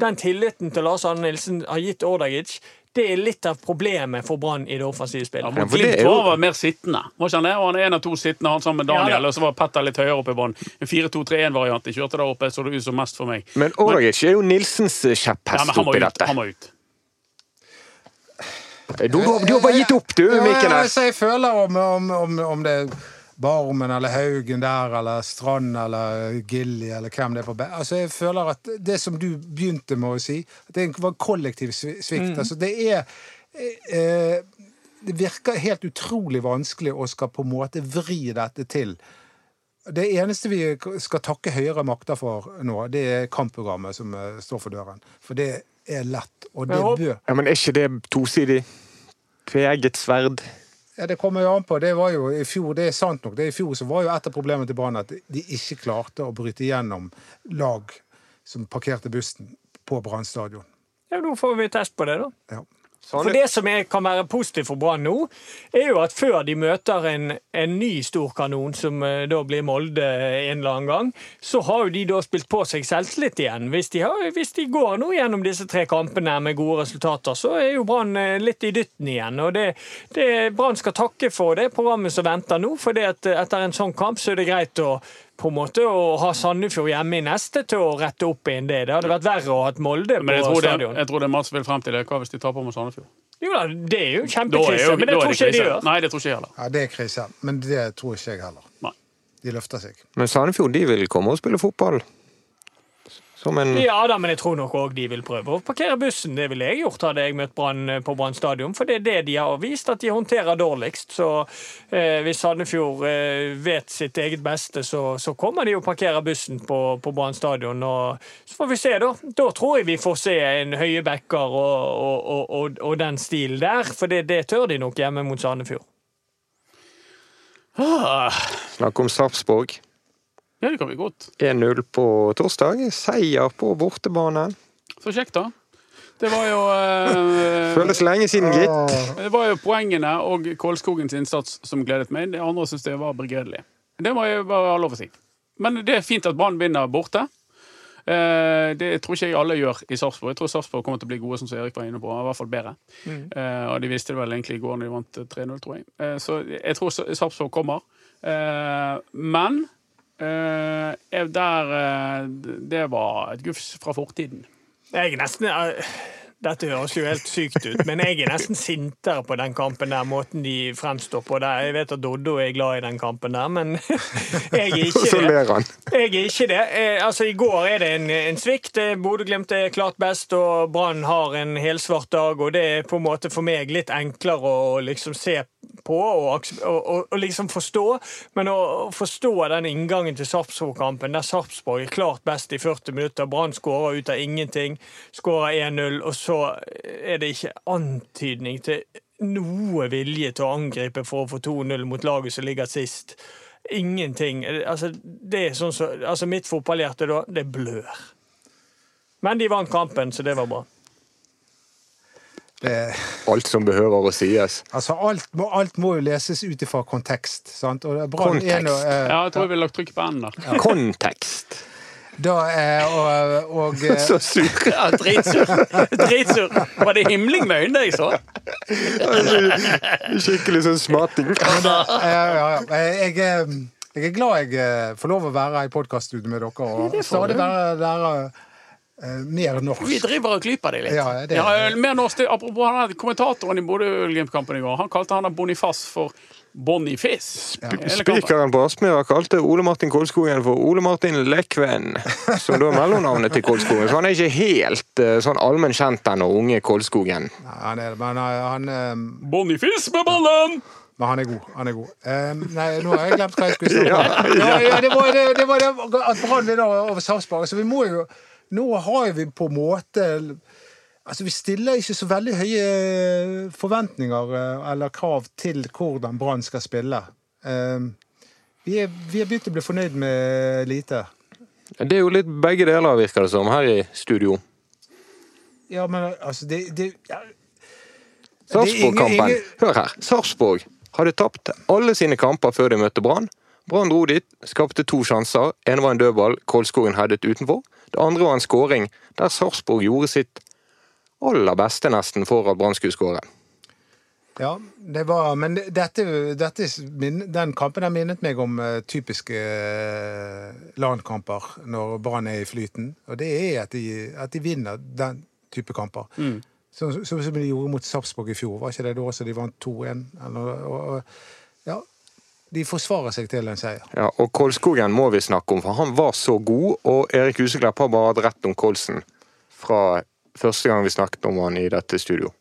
den tilliten til Lars Arne Nilsen har gitt Ordagic, det er litt av problemet for Brann i det offensive spillet. Ja, mot Glimt jo- var han mer sittende. Var ikke han det? Og han er en av to sittende, han sammen med Daniel, Ja og så var Petter litt høyere oppe i banen. En 4-2-3-1-variant de kjørte der oppe, så det ut som mest for meg. Men Ordagic er jo Nilsens Ja, kjepphest ja, oppi dette. Han må ut. Du, du, du har bare gitt opp, du, Mikkel. Ja, jeg, jeg, jeg føler om, om, om, om det Barmen eller Haugen der, eller Strand eller Gilly, eller hvem det er på be- Altså, jeg føler at det som du begynte med å si, at det var kollektiv svikt. svikt. Altså, det er eh, Det virker helt utrolig vanskelig å skal på en måte vri dette til. Det eneste vi skal takke høyere makter for nå, det er kampprogrammet som eh, står for døren. For det er lett, og det bør Ja, men er ikke det tosidig? Tveegget sverd? Ja, Det kommer jo an på. Det var jo i fjor, det er sant nok. Det I fjor så var jo et av problemene til Brann at de ikke klarte å bryte gjennom lag som parkerte bussen på Brann stadion. Ja, Nå får vi test på det, da. Ja. Sånn For Det som er, kan være positivt for Brann nå, er jo at før de møter en, en ny storkanon, som eh, da blir Molde en eller annen gang, så har jo de da spilt på seg selvtillit igjen. Hvis de, har, hvis de går nå gjennom disse tre kampene med gode resultater, så er jo Brann eh, litt i dytten igjen. Og det, det Brann skal takke for det programmet som venter nå, for etter en sånn kamp så er det greit å på en måte å ha Sandefjord hjemme i neste til å rette opp igjen det. Det hadde vært verre å ha hatt Molde på tror, det, stadion. jeg tror det Mats vil frem til, er hva hvis de taper mot Sandefjord? Jo da, det er jo er kjempekrise, jo- men det er tror ikke jeg de gjør. Nei, det tror ikke jeg heller. Ja, det er krise. Men det tror ikke jeg heller. Nei. De løfter seg. Men Sandefjord de vil komme og spille fotball. En Ja da, men jeg tror nok òg de vil prøve å parkere bussen. Det ville jeg gjort hadde jeg møtt Brann eh, på Brann stadion, for det er det de har vist at de håndterer dårligst. Så eh, hvis Sandefjord eh, vet sitt eget beste, så, så kommer de å parkere bussen på, på Brann stadion. Og så får vi se, da. Da tror jeg vi får se en høye backer og, og, og, og, og den stilen der, for det, det tør de nok hjemme mot Sandefjord. Ah, Snakk om Sarpsborg. Ja, det kan vi godt. 1-0 på torsdag. Seier på bortebane. Så kjekt, da. Det var jo eh, Føles lenge siden, gitt. Det var jo poengene og Kålskogens innsats som gledet meg. Det andre syns jeg var begredelig. Det må jeg bare ha lov å si. Men det er fint at Brann vinner borte. Eh, det tror ikke jeg alle gjør i Sarpsborg. Jeg tror Sarpsborg kommer til å bli gode, som Erik var inne på. I hvert fall bedre. Eh, og de visste det vel egentlig i går når de vant 3-0, tror jeg. Eh, så jeg tror Sarpsborg kommer. Eh, men eh, der eh, Det var et gufs fra fortiden. Jeg er nesten eh, Dette høres jo helt sykt ut, men jeg er nesten sintere på den kampen der, måten de fremstår på der. Jeg vet at Doddo er glad i den kampen der, men jeg er ikke så det. ler han. Jeg er ikke det. Eh, altså, I går er det en, en svikt. Eh, Bodø-Glimt er klart best, og Brann har en helsvart dag. og Det er på en måte for meg litt enklere å liksom se på aks- og, og, liksom forstå. Men å, å forstå den inngangen til Sarpsborg-kampen, der Sarpsborg er klart best i 40 minutter, Brann skårer ut av ingenting, skårer 1-0, og så er det ikke antydning til noe vilje til å angripe for å få 2-0 mot laget som ligger sist. Ingenting. Altså, det er sånn så, altså mitt fotballhjerte da, det blør. Men de vant kampen, så det var bra. Alt som behøver å sies. altså, alt må, alt må jo leses ut ifra kontekst. Sant? Kontekst. nå, eh, Ja, jeg tror jeg ville lagt trykk på n der. Kontekst. da, eh, og, og eh, Så sur. Ja, Dritsur. Dritsur. Var det himling med øynene jeg så? Skikkelig sånn smating. ja, ja, ja. Jeg, eh, jeg er glad jeg eh, får lov å være i podkaststudio med dere og det får stadig du. være, eh, mer norsk. Vi driver og klyper deg litt. Ja, det- Ja, mer norsk, det- apropos han kommentatoren i Bodø-Glimt-kampen i går. Han kalte han Bonifaz for Bonifiss. Hele. Spikeren på Aspmyra kalte Ole Martin Kolskogen for Ole Martin Lekven, som da er mellomnavnet til Kolskogen. Så han er ikke helt eh, sånn allmenn kjent ennå, unge Kolskogen. Nei, Han er, men han, han, eh, Bonifiss med ballen! men han er god. Han er god. Um, nei, nå har jeg glemt hva jeg skulle om. Ja, ja, det var det, det, var det at Brann vinner over Sarpsborg. Så vi må jo Nå har vi på en måte Altså, Vi stiller ikke så veldig høye forventninger eh, eller krav til hvordan Brann skal spille. Eh, vi er, vi er begynt å bli fornøyd med lite. Det er jo litt begge deler, virker det som, her i studio. Ja, men altså det, det ja. Sarpsborg-kampen. Hør her. Sarpsborg hadde tapt alle sine kamper før de møtte Brann. Brann dro dit, skapte to sjanser. En var en dødball, Kolskogen headet utenfor. Det andre var en skåring der Sarpsborg gjorde sitt aller beste nesten for at Brann skulle skåre. Ja, det var, men dette, dette, den kampen har minnet meg om eh, typiske landkamper når Brann er i flyten. Og det er at de, at de vinner den type kamper. Sånn som som de gjorde mot Sarpsborg i fjor. Var ikke det da også de vant 2-1? Eller- og- og- Ja, de forsvarer seg til en seier. Ja, og Kolskogen må vi snakke om, for han var så god. Og Erik Huseklepp har bare hatt rett om Kolsen fra første gang vi snakket om han i dette studio.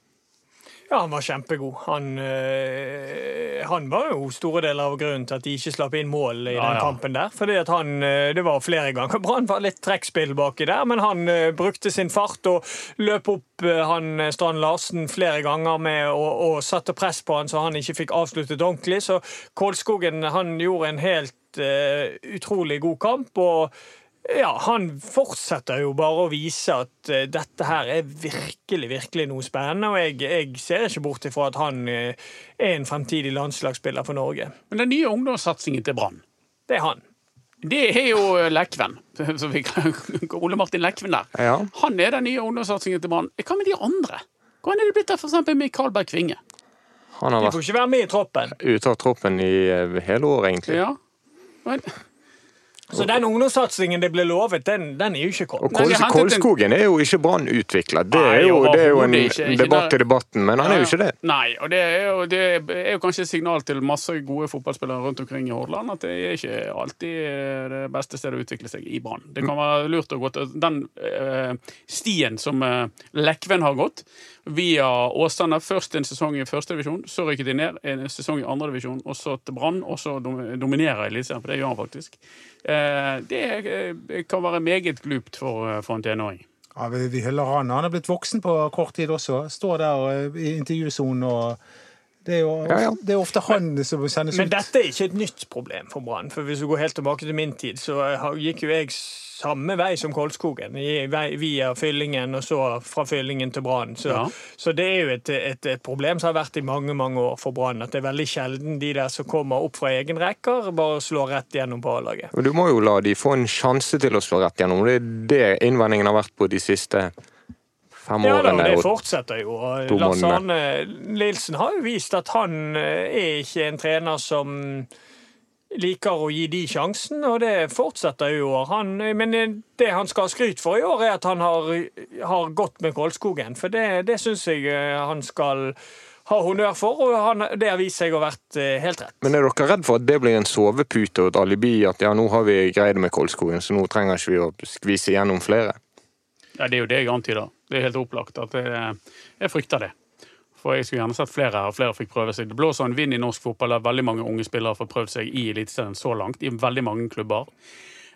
Ja, han var kjempegod. Han, øh, han var jo store deler av grunnen til at de ikke slapp inn mål i Ja, den ja. kampen der. Fordi at han, øh, Det var flere ganger Brann var litt trekkspill baki der, men han øh, brukte sin fart og løp opp øh, han Strand Larsen flere ganger med og, og satte press på han så han ikke fikk avsluttet ordentlig. Så Kålskogen han gjorde en helt utrolig god kamp. og ja, Han fortsetter jo bare å vise at eh, dette her er virkelig virkelig noe spennende. Og jeg, jeg ser ikke bort ifra at han eh, er en fremtidig landslagsspiller for Norge. Men den nye ungdomssatsingen til Brann, Det er han. det er jo Lekven. Så vi kan, Ole Martin Lekven der. Ja. Han er den nye ungdomssatsingen til Brann. Hva med de andre? Hvordan er det blitt av eksempel Mikael Berg Kvinge? Han har De vært får ikke være med i troppen. ute av troppen i eh, hele år, egentlig. Ja. Men, Så den ungdomssatsingen det ble lovet, den, den er jo ikke Og kommet. Nei, hentet en- Kolskogen er jo ikke Brann utvikla. Det, det er jo en ikke. Ikke debatt i debatten, men han er jo ikke det. Nei, og det er, jo, det er jo kanskje et signal til masse gode fotballspillere rundt omkring i Hordaland at det er ikke alltid det beste stedet å utvikle seg i Brann. Det kan være lurt å gå til den eh, stien som eh, Lekven har gått, via Åsane. Først en sesong i førstedivisjon, så rykket de ned. En sesong i andredivisjon, og så til Brann, og så dom- dominerer Eliteserien, for det gjør han faktisk. Eh, det eh, kan være meget glupt for, eh, for en tenåring. Ja, vi, vi hyller han. Han er blitt voksen på kort tid også. Står der i intervjusonen og Det er jo Ja, ja. Det er ofte han som sendes Men ut. dette er ikke et nytt problem for Brann. For hvis du går helt tilbake til min tid, så gikk jo jeg samme vei som Kolskogen. vei- Via Fyllingen, og så fra Fyllingen til Brann. Så, Ja. så det er jo et, et, et problem som har vært i mange mange år for Brann. At det er veldig sjelden de der som kommer opp fra egen rekker, bare slår rett gjennom på A-laget. Du må jo la de få en sjanse til å slå rett gjennom. Det er det innvendingen har vært på de siste fem Ja da, det fortsetter jo. Lars. Arne Nilsen har jo vist at han eh, er ikke en trener som liker å gi de sjansen, og det fortsetter jo i år. Han, men det han skal ha skryt for i år, er at han har, har gått med Kolskogen. For det, det syns jeg eh, han skal ha honnør for, og han, det har vist seg å ha vært eh, helt rett. Men er dere redd for at det blir en sovepute og et alibi? At ja, nå har vi greid det med Kolskogen, så nå trenger ikke vi å skvise gjennom flere? Ja, Det er jo det jeg antyder. Det er helt opplagt at jeg, jeg frykter det. For jeg skulle gjerne sett flere her, og flere fikk prøve seg. Det blåser en vind i norsk fotball der veldig mange unge spillere har prøvd seg i Eliteserien så langt, i veldig mange klubber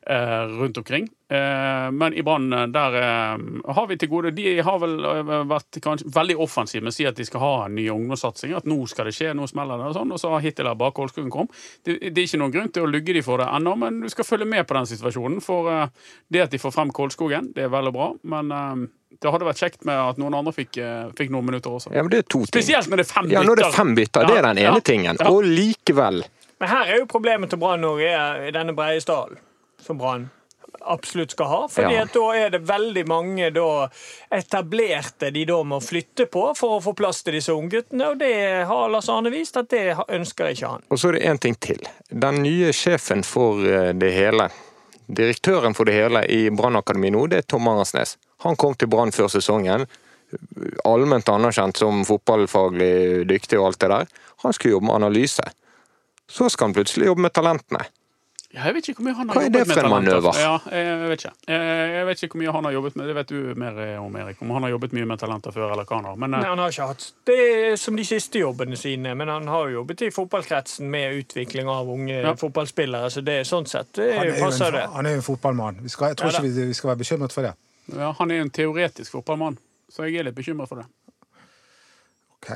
rundt omkring. Eh, men i Brann, eh, der eh, har vi til gode De har vel eh, vært kanskje veldig offensive med å si at de skal ha en ny ungdomssatsing. At nå skal det skje, nå smeller det, og sånn. Og så har hittil bare Kolskogen kom. Det, det er ikke noen grunn til å lugge de for det ennå, men du skal følge med på den situasjonen. For eh, det at de får frem Kolskogen, det er vel og bra, men eh, det hadde vært kjekt med at noen andre fikk, eh, fikk noen minutter også. Ja, men det er to ting. Spesielt når det er fem bytter. Ja, når det er fem bytter. Det er den ene Ja, ja, tingen. ja. Og likevel Men her er jo problemet til Brann Norge i denne Breiesdalen, som Brann absolutt skal ha. fordi Ja. da er det veldig mange da etablerte de da må flytte på for å få plass til disse ungguttene, og det har Lars Arne vist at det ønsker ikke han. Og så er det én ting til. Den nye sjefen for eh, det hele, direktøren for det hele i Brannakademiet nå, det er Tom Angersnes. Han kom til Brann før sesongen. Allment anerkjent som fotballfaglig dyktig og alt det der. Han skulle jobbe med analyse. Så skal han plutselig jobbe med talentene. Ja, jeg vet ikke hvor mye han har Hva er det for en manøver? Ja, jeg vet ikke. Eh, Jeg vet ikke hvor mye han har jobbet med. Det vet du mer om, Erik. Om han har jobbet mye med talenter før, eller hva han har. Men eh, Nei, han har ikke hatt det som de siste jobbene sine, men han har jo jobbet i fotballkretsen med utvikling av unge Ja. fotballspillere, så det er sånn sett det Han er passer en, det. han er jo en fotballmann. Vi skal, jeg tror Ja ikke vi, vi skal være bekymret for det. ja, han er en teoretisk fotballmann, så jeg er litt bekymret for det. Ok.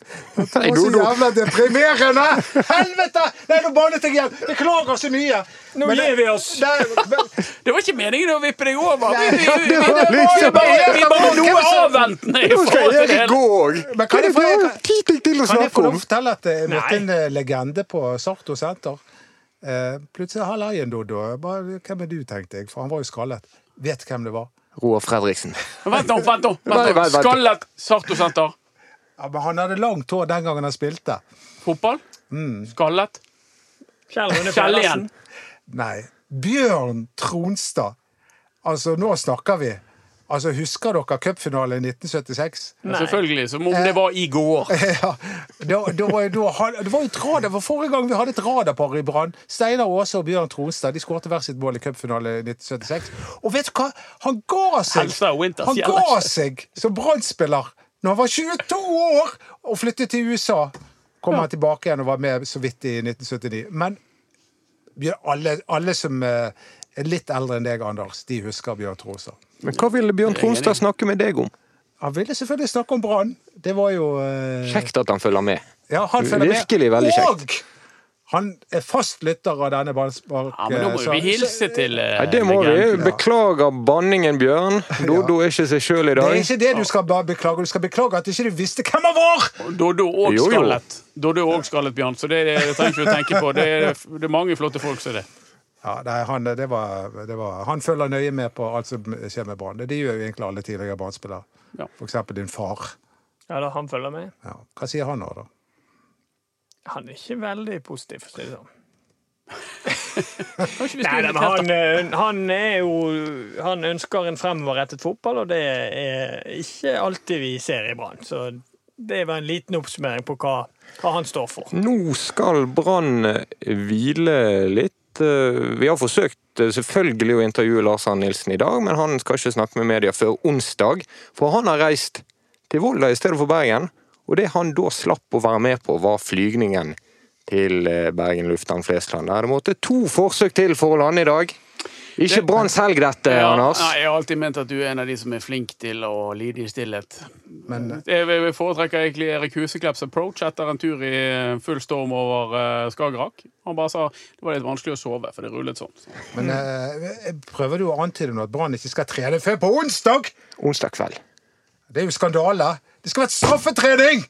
Det var så jævla deprimerende! Helvete! Nei, nå bannet jeg igjen! Beklager så mye. Nå Men gir vi oss. det- men- Det var ikke meningen å vippe deg over! Vi, vi, vi, det var var liksom- bare, vi bare noe avventende Nå skal Erik gå òg! Men kan jeg få- er ting til å lov fortelle at jeg møtte en eh, legende på Sarto senter? Eh, plutselig halla igjen, Doddo. Hvem er du, tenkte jeg, for han var jo skallet. Vet hvem det var. Roar Fredriksen. Vent nå, vent nå! Skallet Sarto nå. vent, vent. Skallet Sarto-senter. Ja, men han hadde langt hår den gangen han spilte. Fotball. Mm. Skallet. Kjell Rune Pedersen. Nei. Bjørn Tronstad. Altså, nå snakker vi. Altså, Husker dere cupfinalen i 1976? Ja, selvfølgelig. Som om det var i går. Ja, var, det var jo et radar, det var forrige gang vi hadde et radarpar i Brann. Steinar Aase og Bjørn Tronstad de skåret hver sitt mål i cupfinalen i 1976. Og vet du hva? Han ga seg Han ga seg som Brann-spiller når han var 22 år og flyttet til USA. Kom han tilbake igjen og var med så vidt i 1979. Men alle, alle som eh, er litt eldre enn deg, Anders, de husker Bjørn Tronstad. Men hva ville Bjørn Tronstad snakke med deg om? Han ville selvfølgelig snakke om Brann. Det var jo uh... Kjekt at han følger med. Ja, han følger med. Veldig kjekt. Og han er fast lytter av denne ballspark... Ja, men da må så- vi hilse til uh, Nei, det må vi. Beklager banningen, Bjørn. Dodo er ikke seg sjøl i dag. Det er ikke det du skal beklage. Du skal beklage at ikke du visste hvem han var! Dodo jo. skallet. Dodo og skallet, Bjørn. Så det, det trenger ikke å tenke på. Det er, det er mange flotte folk som er det. Ja, nei, han, det var, det var, han følger nøye med på alt som skjer med Brann. Det gjør jo egentlig alle tidligere Brann-spillere. Ja. Eksempel din far. Ja, da han følger med. Ja. Hva sier han nå, da? Han er ikke veldig positiv, for å si det sånn. Nei, men han, eh, han er jo Han ønsker en fremoverrettet fotball, og det er ikke alltid vi ser i Brann. Så det var en liten oppsummering på hva, hva han står for. Nå skal Brann hvile litt. Eh, Vi har forsøkt eh, selvfølgelig å intervjue Lars Arne Nilsen i dag, men han skal ikke snakke med media før onsdag. For han har reist til Volda i stedet for Bergen, og det han da slapp å være med på, var flygningen til eh, Bergen lufthavn Flesland. Der det måtte to forsøk til for å lande i dag. Ikke Branns helg, dette, Ja, Anders. nei, jeg har alltid ment at du er en av de som er flink til å lide i stillhet. Men Jeg foretrekker egentlig Erik Huseklepps approach etter en tur i full storm over eh, Skagerrak. Han bare sa det var litt vanskelig å sove, for det rullet sånn. Så. Men jeg prøver du å antyde nå at Brann ikke skal trene før på onsdag? Onsdag kveld. Det er jo skandale. Det skal være straffetrening!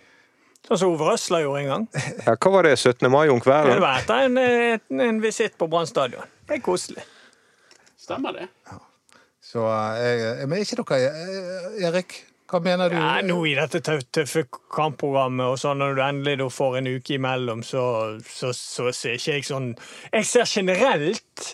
Sånn som Ove Røsler gjorde en gang. Ja, hva var det? 17. mai om Det var etter en, en, en visitt på Brann stadion. Det er koselig. Stemmer det? Så jeg, Men ikke dere eh, Erik, hva mener du? Ja, nå i dette tøff- tøffe kampprogrammet, og sånn når du endelig da får en uke imellom, så, så, så ser ikke jeg sånn Jeg ser generelt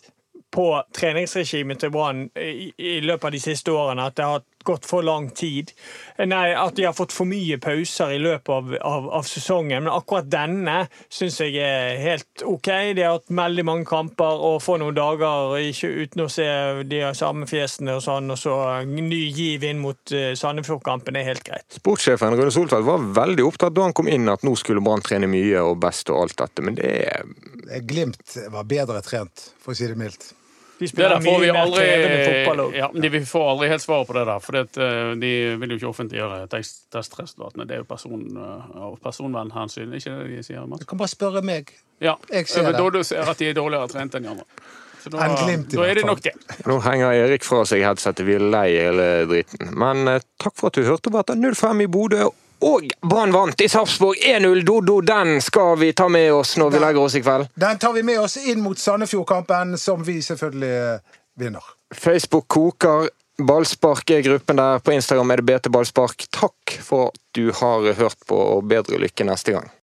på treningsregimet til Brann i, i løpet av de siste årene at det har gått for lang tid. Nei, At de har fått for mye pauser i løpet av, av, av sesongen. Men akkurat denne syns jeg er helt OK. De har hatt veldig mange kamper og får noen dager ikke, uten å se de samme fjesene og sånn, og så ny giv inn mot uh, Sandefjord-kampen er helt greit. Sportssjefen Rune Soltvedt var veldig opptatt da han kom inn at nå skulle Brann trene mye og best og alt dette, men det er Glimt var bedre trent, for å si det mildt. De Det spiller der får vi mye mer aldri krevende fotball òg. ja, de, Vi får aldri helt svaret på det der. For det, eh, de vil jo ikke offentliggjøre testresultatene. Det er jo person, eh, av personvernhensyn, ikke det de sier? Mats? Du kan bare spørre meg. Ja. Jeg ser det. Da du ser at de er dårligere trent enn de andre. Så da, Glimt, da er det nok det. Nå henger Erik fra seg headsetet, vi er lei hele dritten. Men eh, takk for at du hørte på etter 0-5 i Bodø. Og Brann vant i Sarpsborg 1-0. Dodo, den skal vi ta med oss når vi legger oss i kveld. Den tar vi med oss inn mot Sandefjord-kampen, som vi selvfølgelig eh, vinner. Facebook koker. Ballspark er gruppen der. På Instagram er det BT Ballspark. Takk for at du har hørt på, og bedre lykke neste gang.